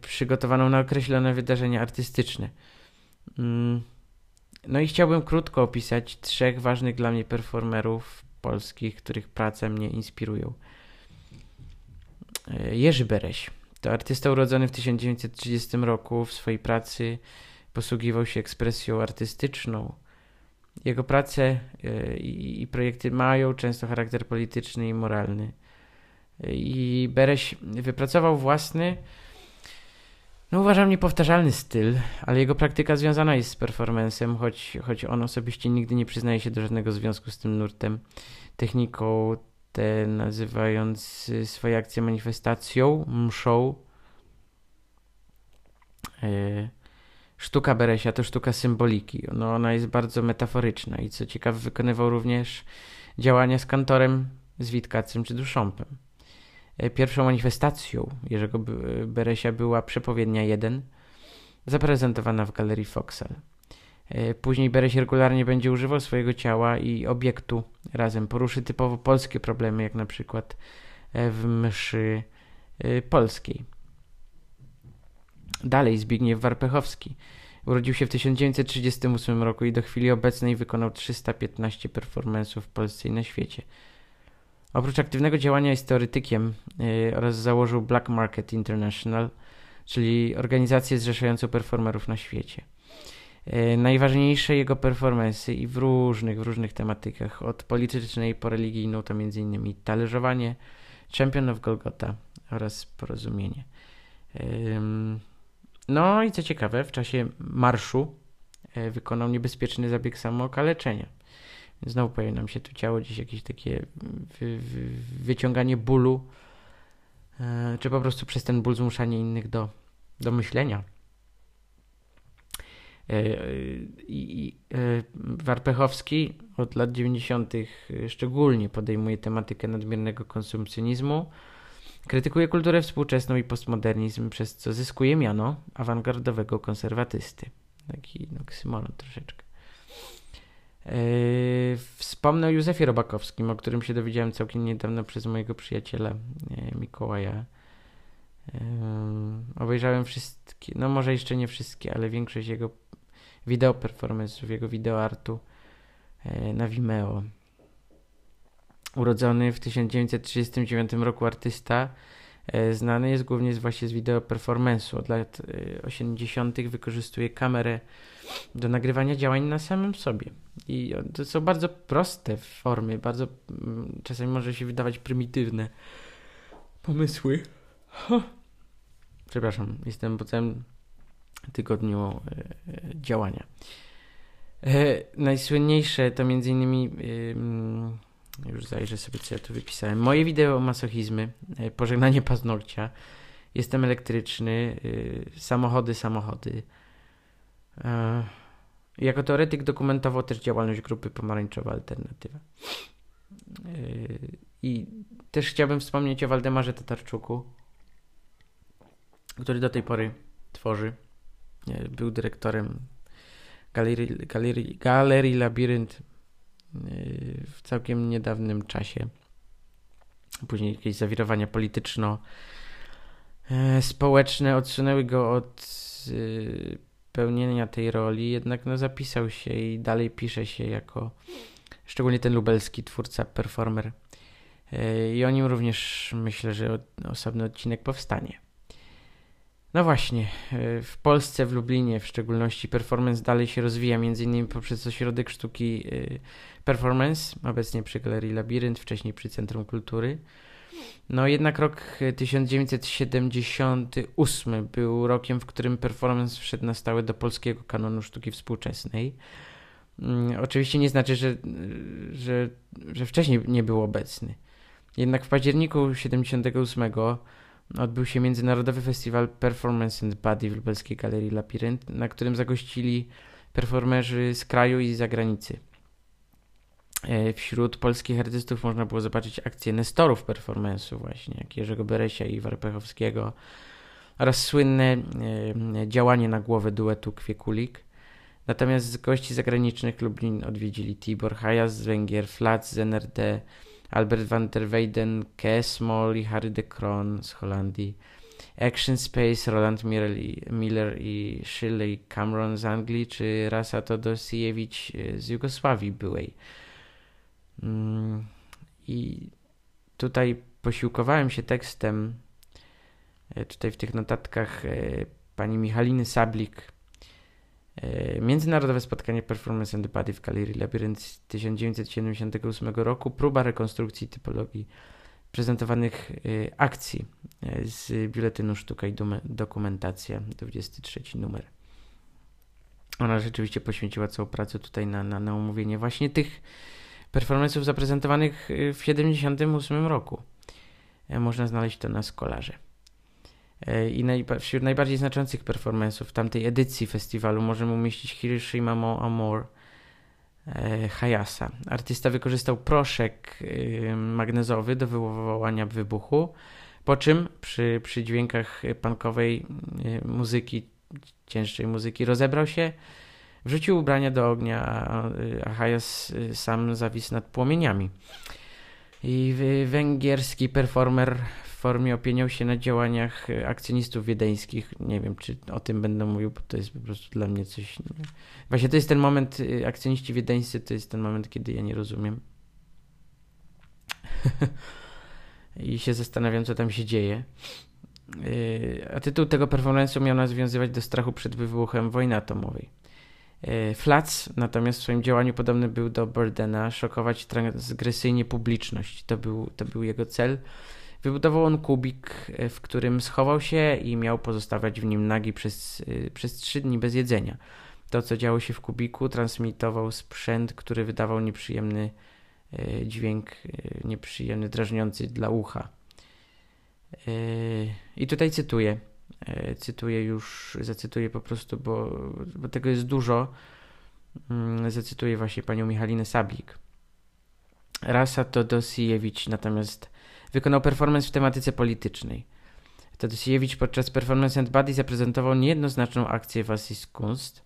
przygotowaną na określone wydarzenia artystyczne. Mm, no i chciałbym krótko opisać trzech ważnych dla mnie performerów polskich, których prace mnie inspirują. Jerzy Bereś to artysta urodzony w 1930 roku w swojej pracy posługiwał się ekspresją artystyczną. Jego prace e, i projekty mają często charakter polityczny i moralny. I Bereś wypracował własny, no uważam, niepowtarzalny styl, ale jego praktyka związana jest z performancem, choć, choć on osobiście nigdy nie przyznaje się do żadnego związku z tym nurtem. Techniką te nazywając swoje akcje manifestacją, mszą. Yy sztuka Beresia to sztuka symboliki. No, ona jest bardzo metaforyczna i co ciekawe wykonywał również działania z kantorem, z Witkacym czy Dusząpem. E, pierwszą manifestacją Jerzego Beresia była przepowiednia 1, zaprezentowana w galerii Foxel. E, później Bereś regularnie będzie używał swojego ciała i obiektu razem. Poruszy typowo polskie problemy, jak na przykład e, w mszy polskiej. Dalej Zbigniew Warpechowski. Urodził się w 1938 roku i do chwili obecnej wykonał 315 performance'ów w Polsce i na świecie. Oprócz aktywnego działania jest teoretykiem yy, oraz założył Black Market International, czyli organizację zrzeszającą performerów na świecie. Yy, najważniejsze jego performance i w różnych, w różnych tematykach, od politycznej po religijną, to m.in. talerzowanie, Champion of Golgota oraz porozumienie. No i co ciekawe, w czasie marszu e, wykonał niebezpieczny zabieg samookaleczenia. Znowu pojawia nam się tu ciało, gdzieś jakieś takie wy, wy, wyciąganie bólu, e, czy po prostu przez ten ból zmuszanie innych do, do myślenia. E, I Warpechowski od lat 90. szczególnie podejmuje tematykę nadmiernego konsumpcjonizmu, Krytykuje kulturę współczesną i postmodernizm, przez co zyskuje miano awangardowego konserwatysty. Taki oksymoron troszeczkę. Yy, wspomnę o Józefie Robakowskim, o którym się dowiedziałem całkiem niedawno przez mojego przyjaciela yy, Mikołaja Obejrzałem wszystkie, no może jeszcze nie wszystkie, ale większość jego wideo performance'ów, jego wideoartu na Vimeo. Urodzony w 1939 roku artysta znany jest głównie właśnie z wideo performance'u. Od lat 80. E, wykorzystuje kamerę do nagrywania działań na samym sobie. I to są bardzo proste formy, bardzo mm, czasami może się wydawać prymitywne pomysły. Przepraszam, jestem po całym tygodniu e, działania. Najsłynniejsze to między innymi już zajrzę sobie, co ja tu wypisałem. Moje wideo masochizmy, e, pożegnanie paznokcia, jestem elektryczny, e, samochody, samochody. E, jako teoretyk dokumentował też działalność grupy Pomarańczowa Alternatywa. I też chciałbym wspomnieć o Waldemarze Tatarczuku, który do tej pory tworzy. Był dyrektorem Galerii, Galerii, Galerii Labirynt w całkiem niedawnym czasie. Później jakieś zawirowania polityczno-społeczne odsunęły go od y, pełnienia tej roli, jednak no, zapisał się i dalej pisze się jako szczególnie ten lubelski twórca, performer. Y, I o nim również myślę, że osobny odcinek powstanie. No właśnie, e, w Polsce, w Lublinie w szczególności performance dalej się rozwija, między innymi poprzez ośrodek sztuki e, performance, obecnie przy Galerii Labirynt, wcześniej przy Centrum Kultury. No jednak rok 1978 był rokiem, w którym performance wszedł na stałe do polskiego kanonu sztuki współczesnej. Mm, oczywiście nie znaczy, że, że, że wcześniej nie był obecny. Jednak w październiku 1978 odbył się Międzynarodowy Festiwal Performance and Body w Lubelskiej Galerii Labirynt, na którym zagościli performerzy z kraju i z zagranicy. E, wśród polskich artystów można było zobaczyć akcje nestorów performance'u właśnie, jak Jerzego Beresia i Warpechowskiego oraz słynne e, działanie na głowę duetu Kwiekulik. Natomiast z gości zagranicznych Lublin odwiedzili Tibor Hajas z Węgier, Flat z NRD, Albert van der Weyden, Kesmol i Harry de Kron z Holandii, Action Space, Roland Miller i, Miller i Shirley Cameron z Anglii, czy Rasa Todosiewicz e, z Jugosławii byłej. Mm, I tutaj posiłkowałem się tekstem, e, tutaj w tych notatkach e, pani Michaliny Sablik, E, międzynarodowe spotkanie Performance and Body w Galerii Labyrinth 1978 roku, próba rekonstrukcji typologii prezentowanych akcji z biuletynu Sztuka i Dokumentacja, 23 numer. Ona rzeczywiście poświęciła całą pracę tutaj na, na, na omówienie właśnie tych performance'ów zaprezentowanych w 1978 roku. Można znaleźć to na Skolarze. E, I wśród najbardziej znaczących performance'ów tamtej edycji festiwalu możemy umieścić Hiroshima Mo Amor e, Hayasa. Artysta wykorzystał proszek e, magnezowy do wywołania wybuchu, po czym przy, przy dźwiękach punkowej e, muzyki, cięższej muzyki rozebrał się, wrzucił ubrania do ognia, a, a Hayas e, sam zawisł nad płomieniami. I węgierski performer formie opieniał się na działaniach akcjonistów wiedeńskich. Nie wiem, czy o tym będę mówił, bo to jest po prostu dla mnie coś. Nie. Właśnie to jest ten moment, e, akcjoniści wiedeńscy to jest ten moment, kiedy ja nie rozumiem. I się zastanawiam, co tam się dzieje. E, a tytuł tego performance'u miał nawiązywać do strachu przed wybuchem wojny atomowej. Flats natomiast w swoim działaniu podobny był do Burdena, szokować transgresyjnie publiczność. To był, to był jego cel. Wybudował on kubik, e, w którym schował się i miał pozostawać w nim nagi przez, e, przez trzy dni bez jedzenia. To, co działo się w kubiku, transmitował sprzęt, który wydawał nieprzyjemny e, dźwięk, nieprzyjemny, drażniący dla ucha. I tutaj cytuję. Cytuję już, zacytuję po prostu, bo, bo tego jest dużo. Mm, zacytuję właśnie panią Michalinę Sablik. Rasa Todosijewicz natomiast wykonał performance w tematyce politycznej. Tadeusiewicz podczas Performance and Body zaprezentował niejednoznaczną akcję Was Kunst.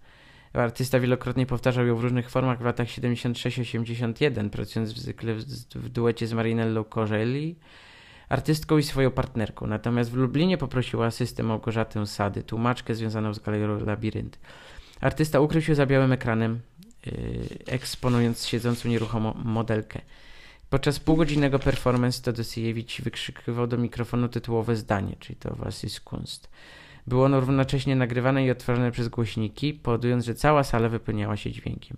Artysta wielokrotnie powtarzał ją w różnych formach w latach 76-81, pracując zwykle w, w duecie z Marinello Corelli, artystką i swoją partnerką. Natomiast w Lublinie poprosiła asystę Małgorzatę Sady, tłumaczkę związaną z galerią Labirynt. Artysta ukrył się za białym ekranem, yy, eksponując siedzącą nieruchomo modelkę. Podczas półgodzinnego performance Todosiewicz wykrzykiwał do mikrofonu tytułowe zdanie, czyli to was ist Kunst. Było ono równocześnie nagrywane i odtwarzane przez głośniki, powodując, że cała sala wypełniała się dźwiękiem.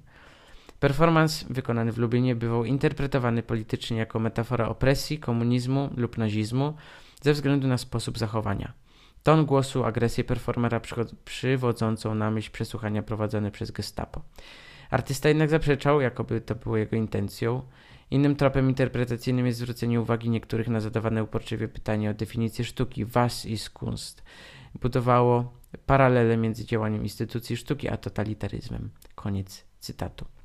Performance wykonany w Lublinie bywał interpretowany politycznie jako metafora opresji, komunizmu lub nazizmu ze względu na sposób zachowania. Ton głosu, agresję performera przywodzącą na myśl przesłuchania prowadzone przez gestapo. Artysta jednak zaprzeczał, jakoby to było jego intencją. Innym tropem interpretacyjnym jest zwrócenie uwagi niektórych na zadawane uporczywie pytanie o definicję sztuki. Was ist Kunst? Budowało paralele między działaniem instytucji sztuki a totalitaryzmem. Koniec cytatu.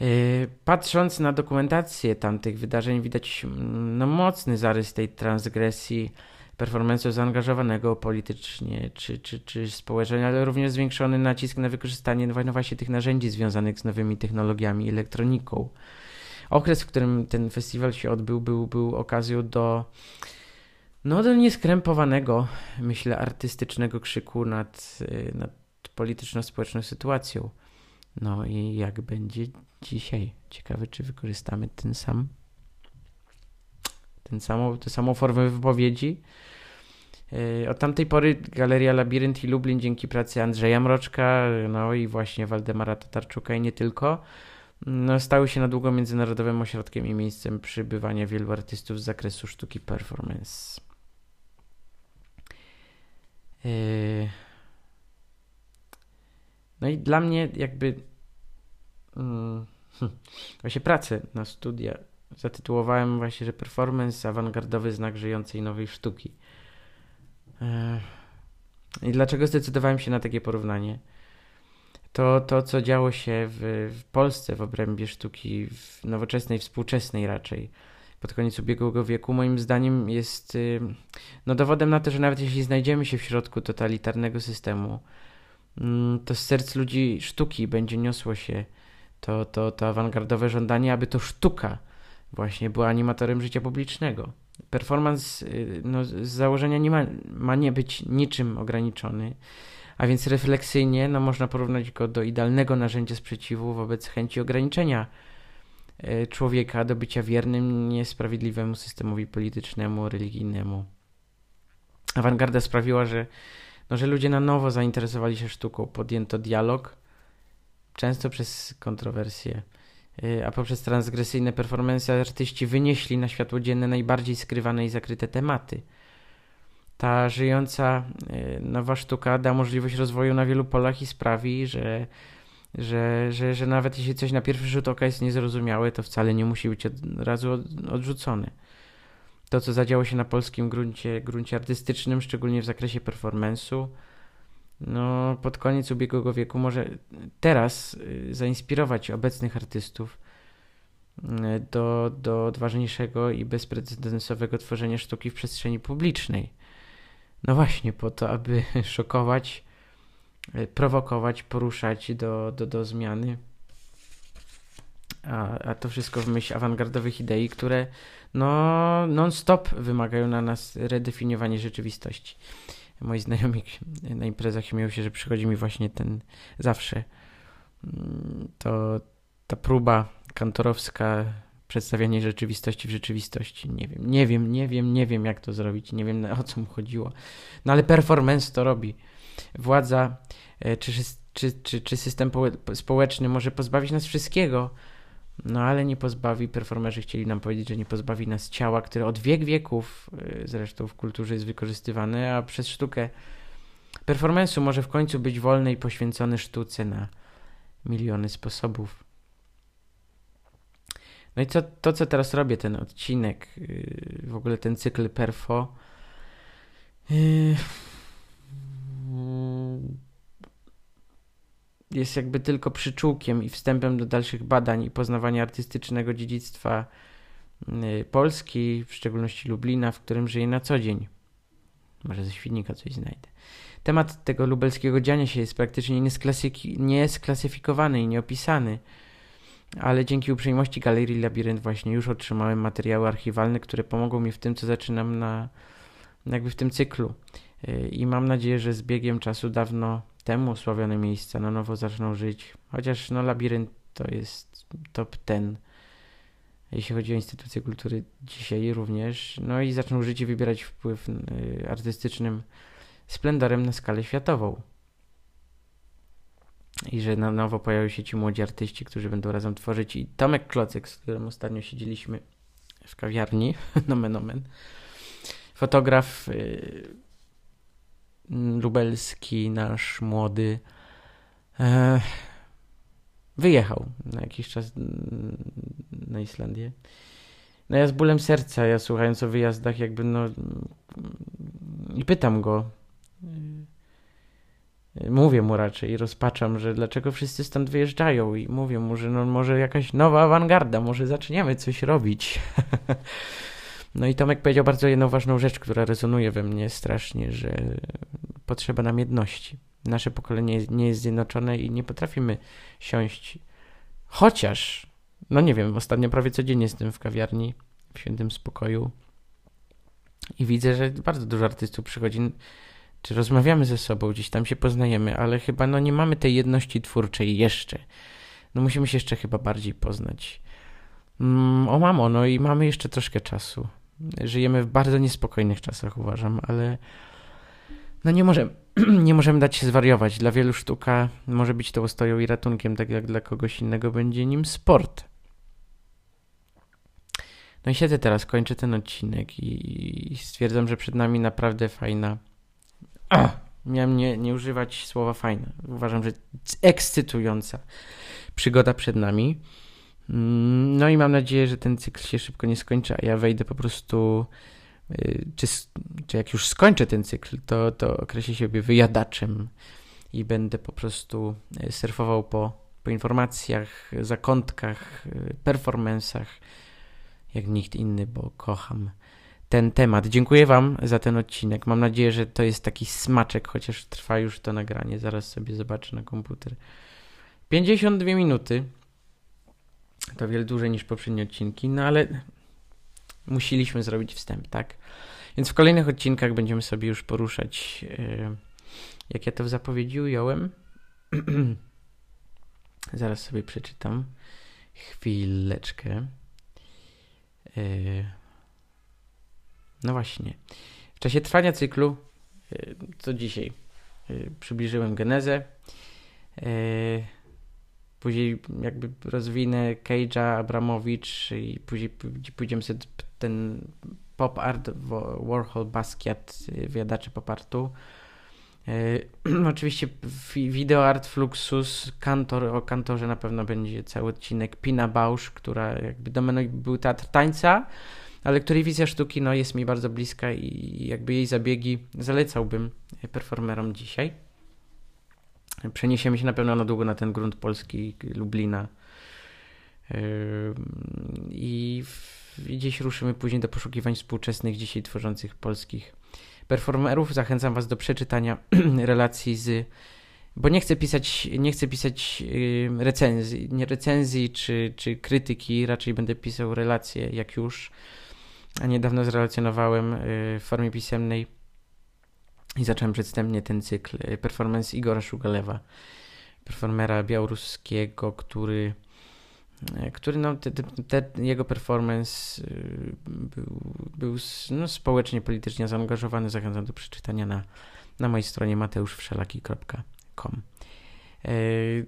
Yy, patrząc na dokumentację tamtych wydarzeń, widać mm, no, mocny zarys tej transgresji performance'u zaangażowanego politycznie czy, czy, czy społecznie, ale również zwiększony nacisk na wykorzystanie no właśnie tych narzędzi związanych z nowymi technologiami, elektroniką. Okres, w którym ten festiwal się odbył, był, był okazją do no do nieskrępowanego, myślę, artystycznego krzyku nad, yy, nad polityczno-społeczną sytuacją. No i jak będzie dzisiaj? Ciekawe, czy wykorzystamy ten sam, ten samą, tę samą formę wypowiedzi. Yy, od tamtej pory Galeria Labirynt i Lublin dzięki pracy Andrzeja Mroczka, no i właśnie Waldemara Tatarczuka i nie tylko, no, stały się na długo międzynarodowym ośrodkiem i miejscem przybywania wielu artystów z zakresu sztuki performance. Yy... No i dla mnie jakby hmm, właśnie pracę na studia zatytułowałem właśnie, że performance awangardowy znak żyjącej nowej sztuki. I dlaczego zdecydowałem się na takie porównanie? To, to co działo się w, w Polsce w obrębie sztuki, w nowoczesnej, współczesnej raczej, pod koniec ubiegłego wieku, moim zdaniem jest no, dowodem na to, że nawet jeśli znajdziemy się w środku totalitarnego systemu, to z serc ludzi sztuki będzie niosło się to, to, to awangardowe żądanie, aby to sztuka właśnie była animatorem życia publicznego. Performance y, no, z założenia nie ma, ma nie być niczym ograniczony, a więc refleksyjnie no, można porównać go do idealnego narzędzia sprzeciwu wobec chęci ograniczenia y, człowieka do bycia wiernym niesprawiedliwemu systemowi politycznemu, religijnemu. Awangarda sprawiła, że no, że ludzie na nowo zainteresowali się sztuką, podjęto dialog, często przez kontrowersje, y, a poprzez transgresyjne performance artyści wynieśli na światło dzienne najbardziej skrywane i zakryte tematy. Ta żyjąca y, nowa sztuka da możliwość rozwoju na wielu polach i sprawi, że, że, że, że nawet jeśli coś na pierwszy rzut oka jest niezrozumiałe, to wcale nie musi być od razu odrzucone to, co zadziało się na polskim gruncie, gruncie artystycznym, szczególnie w zakresie performance'u, no, pod koniec ubiegłego wieku może teraz y, zainspirować obecnych artystów y, do, do odważniejszego i bezprecedensowego tworzenia sztuki w przestrzeni publicznej. No właśnie, po to, aby szokować, y, prowokować, poruszać do, do, do zmiany. A, a to wszystko w myśl awangardowych idei, które no non-stop wymagają na nas redefiniowania rzeczywistości. Moi znajomi na imprezach śmieją się, że przychodzi mi właśnie ten zawsze mm, to ta próba kantorowska przedstawianie rzeczywistości w rzeczywistości. Nie wiem, nie wiem, nie wiem, nie wiem jak to zrobić, nie wiem o co mu chodziło. No ale performance to robi. Władza e, czy, czy, czy, czy system społeczny może pozbawić nas wszystkiego, no ale nie pozbawi, performerzy chcieli nam powiedzieć, że nie pozbawi nas ciała, które od wiek wieków y, zresztą w kulturze jest wykorzystywane, a przez sztukę performance'u może w końcu być wolny i poświęcony sztuce na miliony sposobów. No i co, to, co teraz robię, ten odcinek, y, w ogóle ten cykl perfo, jest jakby tylko przyczółkiem i wstępem do dalszych badań i poznawania artystycznego dziedzictwa y, Polski, w szczególności Lublina, w którym żyję na co dzień. Może ze Świdnika coś znajdę. Temat tego lubelskiego dziania się jest praktycznie niesklasyfikowany i nieopisany. ale dzięki uprzejmości Galerii Labirynt właśnie już otrzymałem materiały archiwalne, które pomogą mi w tym, co zaczynam na, jakby w tym cyklu. Y, I mam nadzieję, że z biegiem czasu dawno temu osławione miejsca na nowo zaczną żyć. Chociaż no Labirynt to jest top ten, jeśli chodzi o instytucje kultury dzisiaj również. No i zaczną żyć i wybierać wpływ y, artystycznym splendorem na skalę światową. I że na nowo pojawią się ci młodzi artyści, którzy będą razem tworzyć. I Tomek Klocek, z którym ostatnio siedzieliśmy w kawiarni, nomen omen, fotograf y, lubelski, nasz młody, e, wyjechał na jakiś czas na Islandię. No ja z bólem serca, ja słuchając o wyjazdach, jakby no i pytam go, y, mówię mu raczej, rozpaczam, że dlaczego wszyscy stąd wyjeżdżają i mówię mu, że no może jakaś nowa awangarda, może zaczniemy coś robić. No i Tomek powiedział bardzo jedną ważną rzecz, która rezonuje we mnie strasznie, że potrzeba nam jedności. Nasze pokolenie nie jest zjednoczone i nie potrafimy siąść. Chociaż, no nie wiem, ostatnio prawie codziennie jestem w kawiarni, w świętym spokoju i widzę, że bardzo dużo artystów przychodzi, czy rozmawiamy ze sobą, gdzieś tam się poznajemy, ale chyba no nie mamy tej jedności twórczej jeszcze. No musimy się jeszcze chyba bardziej poznać. Mm, o mamo, no i mamy jeszcze troszkę czasu. Żyjemy w bardzo niespokojnych czasach, uważam, ale no nie możemy, nie możemy dać się zwariować. Dla wielu sztuka może być to ostoją i ratunkiem, tak jak dla kogoś innego będzie nim sport. No i siedzę teraz, kończę ten odcinek i stwierdzam, że przed nami naprawdę fajna. Miałem nie, nie używać słowa fajna. Uważam, że ekscytująca przygoda przed nami. Mm, no i mam nadzieję, że ten cykl się szybko nie skończy, a ja wejdę po prostu. Y, czy, czy jak już skończę ten cykl, to, to określę siebie wyjadaczem i będę po prostu y, surfował po, po informacjach, zakątkach, y, performansach, jak nikt inny, bo kocham ten temat. Dziękuję Wam za ten odcinek. Mam nadzieję, że to jest taki smaczek, chociaż trwa już to nagranie. Zaraz sobie zobaczę na komputer. 52 minuty. To wiele dłużej niż poprzednie odcinki, no ale musieliśmy zrobić wstęp, tak? Więc w kolejnych odcinkach będziemy sobie już poruszać, yy, jak ja to w zapowiedzi ująłem. Zaraz sobie przeczytam. Chwileczkę. Yy, no właśnie. W czasie trwania cyklu, yy, co dzisiaj, przybliżyłem genezę. Później jakby rozwinę Cage'a, Abramowicz i później pójdziemy sobie ten pop art, Warhol, Basquiat, y, wyjadacze pop artu. Yy, oczywiście video art Fluxus, Kantor, o Kantorze na pewno będzie cały odcinek. Pina Bausch, która jakby domeną był teatr tańca, ale której wizja sztuki no, jest mi bardzo bliska i jakby jej zabiegi zalecałbym performerom dzisiaj. Przeniesiemy się na pewno na długo na ten grunt polski, Lublina. I gdzieś ruszymy później do poszukiwań współczesnych, dzisiaj tworzących polskich performerów. Zachęcam Was do przeczytania relacji z. Bo nie chcę pisać, nie chcę pisać recenzji, nie recenzji czy, czy krytyki, raczej będę pisał relacje, jak już. A niedawno zrelacjonowałem yy, w formie pisemnej i zacząłem przedstępnie ten cykl. Y, performance Igora Szugalewa, performera białoruskiego, który y, który no, te, te, jego performance y, był, był no, społecznie, politycznie zaangażowany. Zachęcam do przeczytania na, na mojej stronie mateuszwszelaki.com.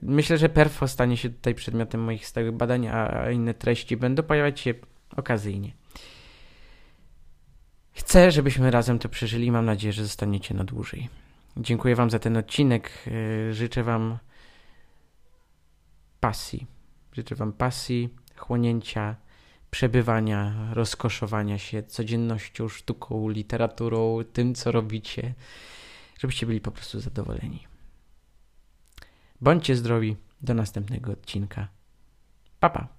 Myślę, że perfo stanie się tutaj przedmiotem moich stałych badań, a inne treści będą pojawiać się okazyjnie. Chcę, żebyśmy razem to przeżyli. Mam nadzieję, że zostaniecie na dłużej. Dziękuję Wam za ten odcinek. Y, życzę Wam pasji. Życzę Wam pasji, chłonięcia, przebywania, rozkoszowania się codziennością, sztuką, literaturą, tym, co robicie, żebyście byli po prostu zadowoleni. Bądźcie zdrowi. Do następnego odcinka. Pa, pa.